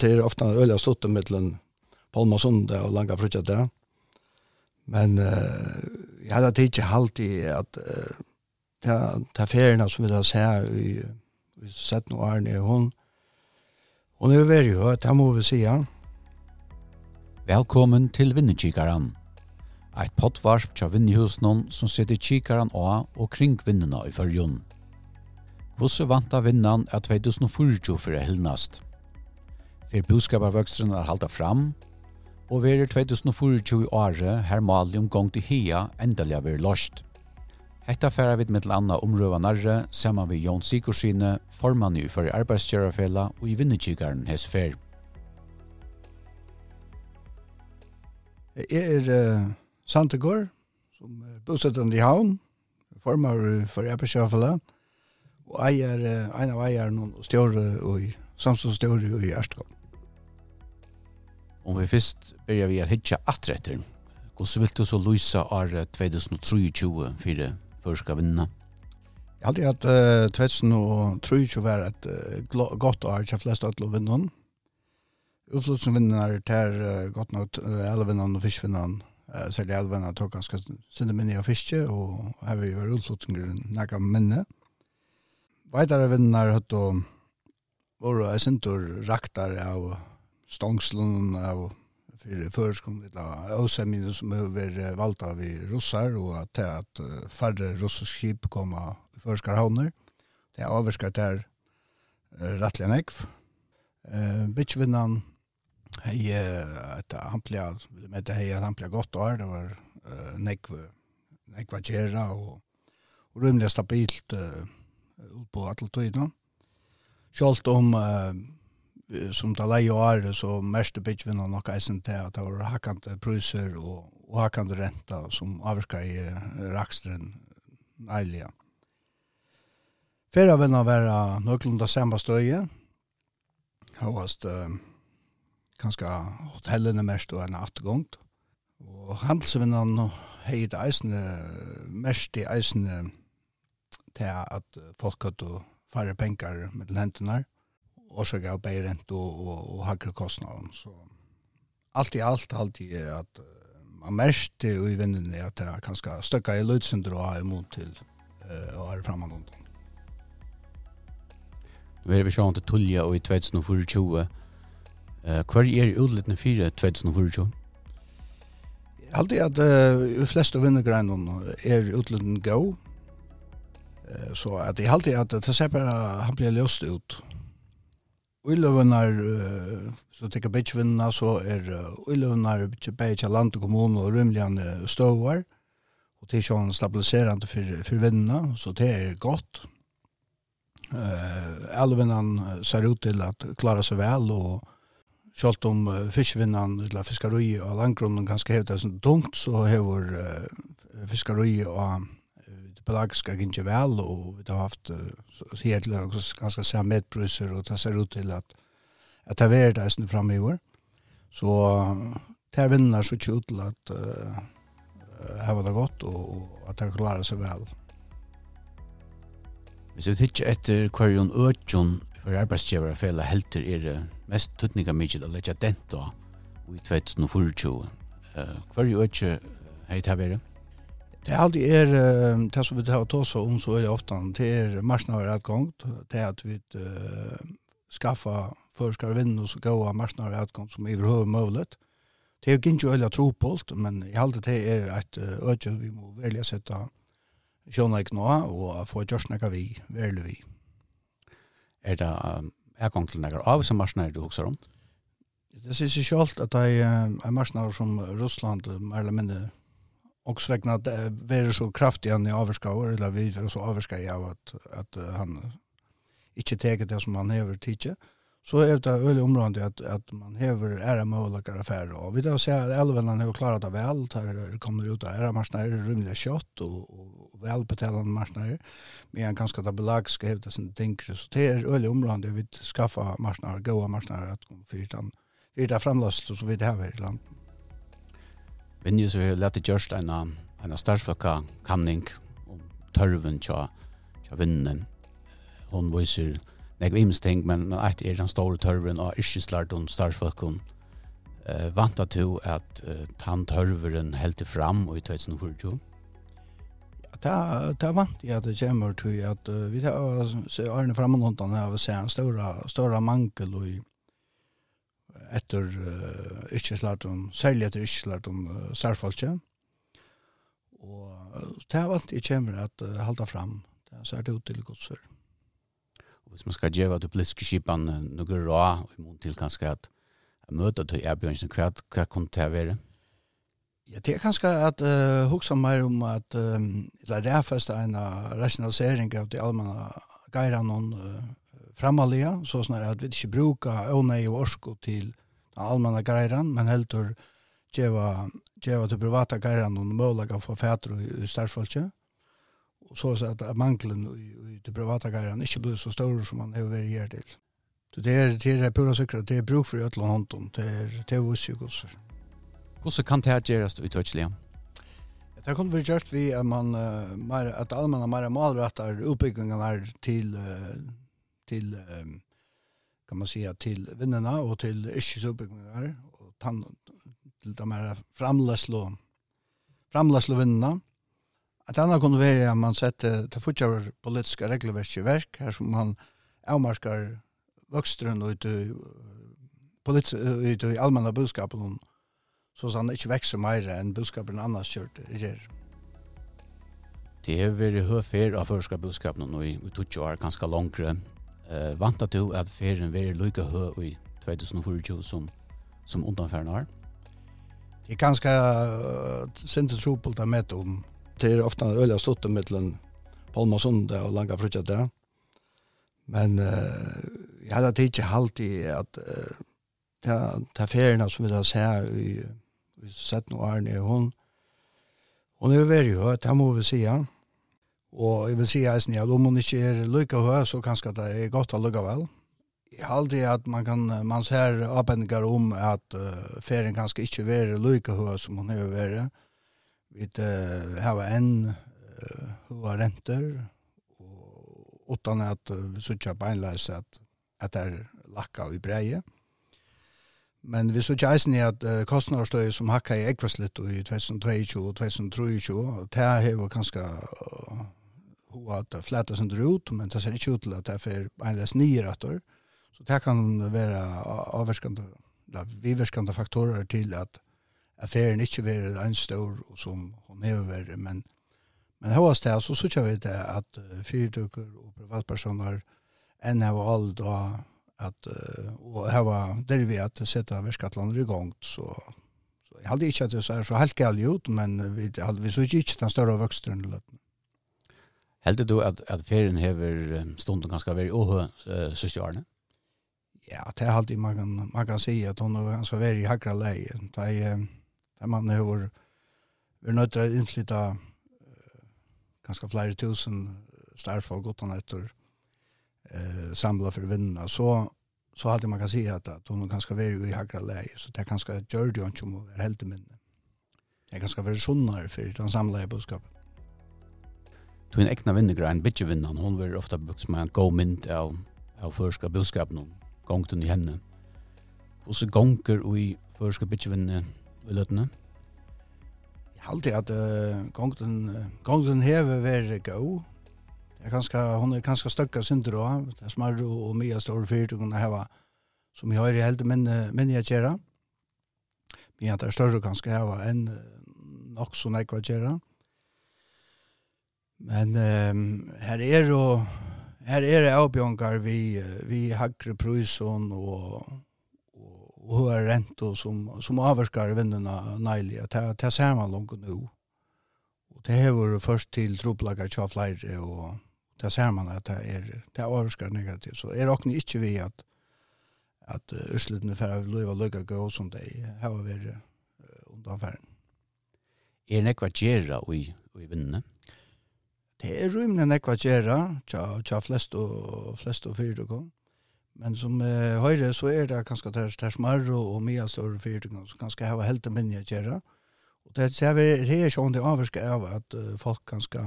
det er ofte øyelig stått i Palma Sunde og Langa Frutja der. Men uh, jeg hadde ikke alltid at uh, det er feriene som vi da ser i, i 17 årene, hun, hun er veldig høyt, det må vi si, ja. Velkommen til Vinnekikaren. Eit pottvarsp tja vinnehusnån som sitter kikaren av og kring vinnena i fyrjun. Hvordan vant av vinnan er 2040 for å hyllnast? for budskaparvøkstren er halda fram, og vi er 2024 året her malium gong til hia endelig vi lost. Hetta færa vi mittel anna omrøva narre, saman vi Jón Sikorsine, formann i for arbeidskjørafella og i vinnekikaren hes fær. Jeg er uh, Santegård, som er bosettende i havn, formar for arbeidskjørafella, og eier, uh, en av eierne og stjåre og samståndstjåre i Erstkom. Om vi først börjar vi at hitta atretter, hvordan vil du så lysa år 2023 för det förska vinna. Jag hade att uh, 2023 var et uh, godt år til flest av att vinna. Utflott som vinner tar uh, godt nok uh, älven og fiskvinnaren. Uh, Särskilt älven har tagit ganska sinne minne av fiske og och här vi var utflottningen näka minne. Vidare vinner hatt då våra sintor raktar av stångslen av för förskom det osämin som över av vi russar och att att färre russiska skip komma i förskar havner. Det är överskar där rattliga ekv Eh bitchvinnan hej att han blev med det hej han blev gott år det var nekv nekva gera och och stabilt ut på alla tiderna. Sjalt om som det leie og er, så mest byggvinna nok eisen til at det var hakkende priser og, og hakkende renta som avvirka i rakstren eilige. Fera vinna vera nøklunda samme støye, høyast uh, kanskje hotellene mest og en atgångt. Og handelsvinnan heit eisne, mest i eisne til at folk hadde færre penger med lentene årsaker av beirent og, og, og hakre kostnaden. Så allt i allt alt i at man mest i vinden er at jeg kan skal støkka i lødsynder og ha imot til uh, å være fremme noen. Du er vi sjån til Tullia og i 2024. Uh, hva er utlittene fire 2024? Alltid at uh, flest av vinnergreinene er utlittene gå. Uh, så at jeg alltid at det ser bare han blir løst ut. Uiløvenar, så tycker bitchvinna så er bitch bitch land kommun och og rymligane stövar och det er sånn stabiliserende för for så det är gott. Uh, älvenan ser ut till att klara sig väl och Sjalt om uh, fiskvinnan eller fiskarui og landgrunnen ganske hevda som tungt, så hever uh, fiskarui og pelagiska gynge väl och vi har haft så helt ganska samme medpriser och det ser ut till att att det är det som fram i år. Så det er vinner så ikke ut til at uh, det gott och, och att det klarar sig väl. Hvis vi tittar etter Kvarion Øtjon for arbeidsgjøvere fela helter er det mest tøtninga mykje å legge dent da i 2024. Hva er jo ikke heit her Det er alltid er, det som vi tar til oss om, så er det ofte, det er marsnare adgang, det er at vi uh, skaffa forskar vinn og så gåa marsnare adgang som i overhøver mulig. Det er jo ikke øyla tropolt, men i halde det er et øyla vi må velja sette sjånleik nå, og få gjørsnakka vi, velja vi. Er det er gang til nekkar av som marsnare du hokser om? Det sier seg sjalt at det er marsnare som Russland, mer eller mindre, och svegna vegna att det så kraftigt han i avskauer eller vi är så avskauer av att att han inte tar det som han behöver tidigt så är det öle området att att man häver ära möjliga affärer. Och vi då ser elven han har klarat av väl. Det kommer ut där ära marsnär rymliga kött och, och välbetalande marsnär men han kanske ta belag ska hävda sin tänkre så det är öle området vi skaffa marsnär goda marsnär att komma för utan vi där framlöst så vi det här i landet. Vi nu så lät det gjørst en en starsfaka kanning om tørven tja tja vinnen. Hon viser nek vims ting men men att är den stora törven och ischslart och starsfakan eh vanta till at uh, tant törveren helt fram og i 2024? Ja, det er vant jag det kommer til at uh, vi tar så Arne framåt någon där har vi ser en stora stora mankel och etter uh, yrkeslartum, særlig etter yrkeslartum uh, særfolkje. Og uh, det er alt jeg kommer at uh, halda fram, det er særlig ut til godser. Og hvis man skal gjøre at du politiske skipan noe rå, og imot til kanskje at møte til erbjørnsen, hva, hva kom det være? Ja, det er kanskje at uh, huksa mer om at um, det er først en rationalisering av de allmenne geiran og uh, framaliga så sånn at vi ikke brukar ånei og orsko til allmanna greiran, men heldur djeva, djeva til privata greiran og mølaga for fætru i starfolkje. Og så at manglen i til privata greiran ikke blir så stor som man hever vært her til. Så det er, det er pura sikra, det er bruk for ötlan hånden, det er det er vissi gosser. Gosser kan det här gjerast ut høytsliga? Det kan vi gjort vi att man, att allmänna mer malrattar utbyggingarna til till um, kan man säga till vännerna och till yrkesuppbyggnader och tann till de här framläslå framläslå vännerna att annars kunde vara att man sätter det fortsatta politiska regelverk i verk här som man avmarskar vuxtrun ut i politi ut i allmänna budskapen så så han inte växer mer än budskapen annars kört ger. Det är väl höfär av förska budskapen nu i 20 år ganska långt. Eh vanta du at ferien veri lukka hø i 2024 som som undanfærna har? Det er ganske uh, sinte tropelt jeg møter om. Det er ofta øyla stått stått mellom Palma Sunde og Langa Frutja der. Men uh, jeg hadde ikke alltid at uh, det er ferien som vi da ser i, i 17 årene, hun, hun er jo veldig høy, det må vi si, ja. Og jeg vil si eisen, at om hun ikke er lykke høy, så kanskje det er godt å lykke vel. Jeg har aldri at man kan, man ser avbendinger om at uh, ferien kanskje ikke er lykke høy som hun er vært. Vi uh, har en uh, høy renter, og utan at uh, vi sitter på at, at det er lakka i breie. Men vi sitter eisen i at uh, kostnaderstøy som hakka i ekvarslitt i 2022 og 2023, det har kanskje uh, på at det flätas inte ut men det ser ikke ut til at det är för alldeles nye rätter. Så det kan vara avvärskande, viverskande faktorer till att affären inte blir en stor som hon över men men hos det så så kör vi det att fyrtuker och privatpersoner än har all då att och här var där vi att sätta i igång så så jag hade inte att det så här så helt galet ut men vi hade vi så inte den större växten eller Helt du at, at ferien hever stunden ganske veri åhø uh, siste årene? Ja, det er alltid man kan, man kan si at hun er ganske veldig hakra leie. Det er, det er man hever vi er nødt til å innflytta uh, ganske flere tusen starfolk utan etter uh, samla for vinnene. Så, så alltid man kan si at, at hun er ganske veri i hakra leie, så det er ganske gjør det jo ikke om å være heldig minne. Det er ganske veri sunnare for den samla i budskapet tog en ekna vinnegrein, bitjevinnan, hon var ofta brukt som en god mynd av, av førska budskapen om gongten i henne. Og så gonger i førska bitjevinne i løtene. Jeg har alltid at uh, gongten, uh, gongten heve var god. Jeg kanskje, hon er kanskje støkka synder også. Det er smarr og mye store fyrtugene heva som jeg har i heldig minne, minne jeg kjera. Men jeg er større kanskje heva enn nok som jeg kvar kjera. Men um, her er jo her er det avbjørngar vi, vi hackre prøysen og, og, og er rento som, som avvarskar vännerna neilig. Det, det ser man langt nå. Og det hever først til troplager tja flere og det ser man at det er, det er avvarskar negativt. Så er det ikke vi at at uh, utsluttene for å løyve og gå som de har vært uh, affæren. Er det nekva gjerra i, i vinnene? det er rymne nekva gjerra, tja, tja flest og, flest og fyrtøkken. Men som eh, høyre så er det kanskje ter, ter smarre og mye større fyrtøkken som kanskje hava helt minne gjerra. Og det, det er det er sånn det avvarske av at uh, folk kanskje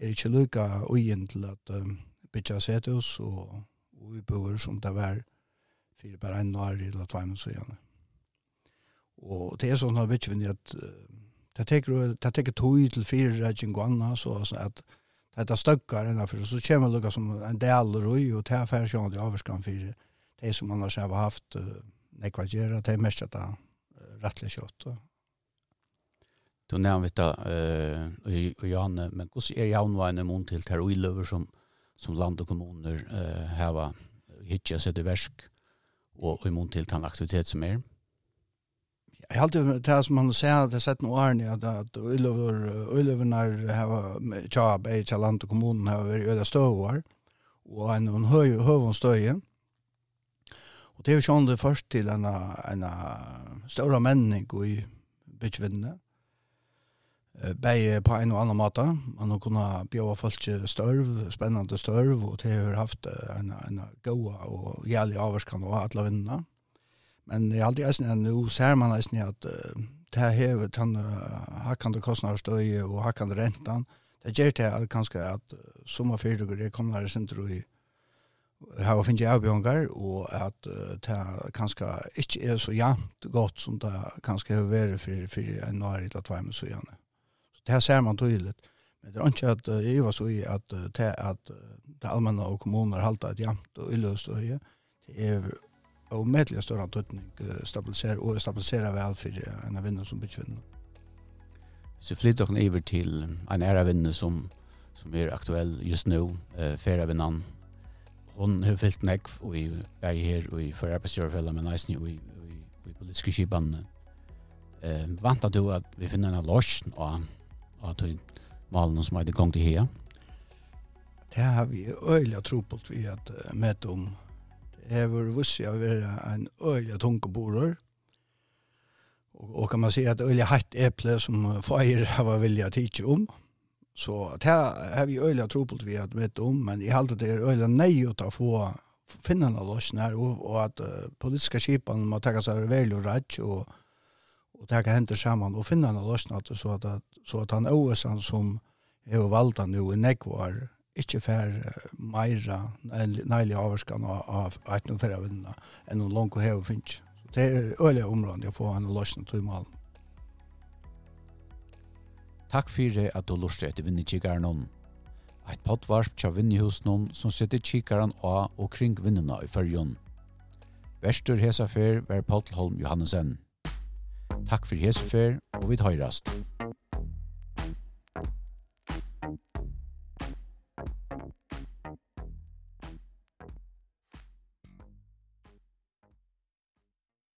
er ikke lykka ugen til at um, bytja sethus og, og uboer som det var fyrir bare en år eller tvei minutter igjen. Og det er sånn at vi ikke at uh, det teker, det teker tog til fire rettjeng og anna, så at detta stöckar innanför så kommer det som en del roj och det här färsjande avskan för det som annars har haft nekvagera det är mest att rättligt kött. Du nämnde detta eh och Janne men hur är Janne til till terrorilöver som som land och kommuner eh har hittet sig det versk och i mun till den aktivitet som är. Er? Jeg har alltid det som han sier, det har sett noen årene, at, at Ulløvenar har tjab, ei land og kommunen har vært øde støvar, og en, en høy, høvån støye. Og det er jo sånn det først til en, en større menning i bytjevinnene, Begge på en og annen måte. Man har kunnet bjøve folk til størv, spennende størv, og det har haft en, en, en god og jævlig avvarskan og alle vinnene. Men jeg har alltid eisen enn nå ser man eisen at uh, det her hevet han uh, hakkande kostnader og hakkande rentan. Det gjør det at kanskje at uh, sommerfyrdugur er kommet her sin tro i her og finne avbjørngar og at uh, det kanskje ikke er så jævnt godt som det kanskje har vært for, for en nær i Latvei med så gjerne. Så det her ser man tydelig. Men det er ikke at uh, jeg var så i at uh, det at uh, det allmenne og kommuner halte et jævnt og illøst øye. Det er og medelig større antutning stabilisere og stabilisere vel for en av vinnene som bytjevinner. Så flytter dere over til en ære vinner som, som er aktuell just nå, eh, Fera Vinnan. Hun har fyllt nekv og i vei her og i forrige arbeidsgjørfella, men eisen og i, i, i politiske skibene. Eh, vant du at vi finner en løsning av, av tog malen som er i gang til her? Det har vi øyelig tro på at vi har møtt om hever vussi av vera en øyla tunga borer. Og, og kan man si at øyla hatt eple som feir hava vilja tidsi om. Så at her har vi øyla tropult vi at vet om, men i halte det er øyla nei å ta få finnana her, og, og at uh, politiska kipan må takka seg vel og rett, og, og takka henter saman, og finnana løsner, så at, så at han øyla som hever valda nu i nekvar, ikke fer meira neilig avvarskan av eit noe færre vunna enn noen langt og heve finnes. Så det er øyelig områden å få en løsning til malen. Takk fyrir at du lurte etter vinnekikaren om. Eit pottvarsp tja vinnehusen som setter kikaren av og kring vinnena i fyrjon. Verstur hesa fyr var Pottelholm Johannesen. Takk fyrir hesa fyr og vi høyrast.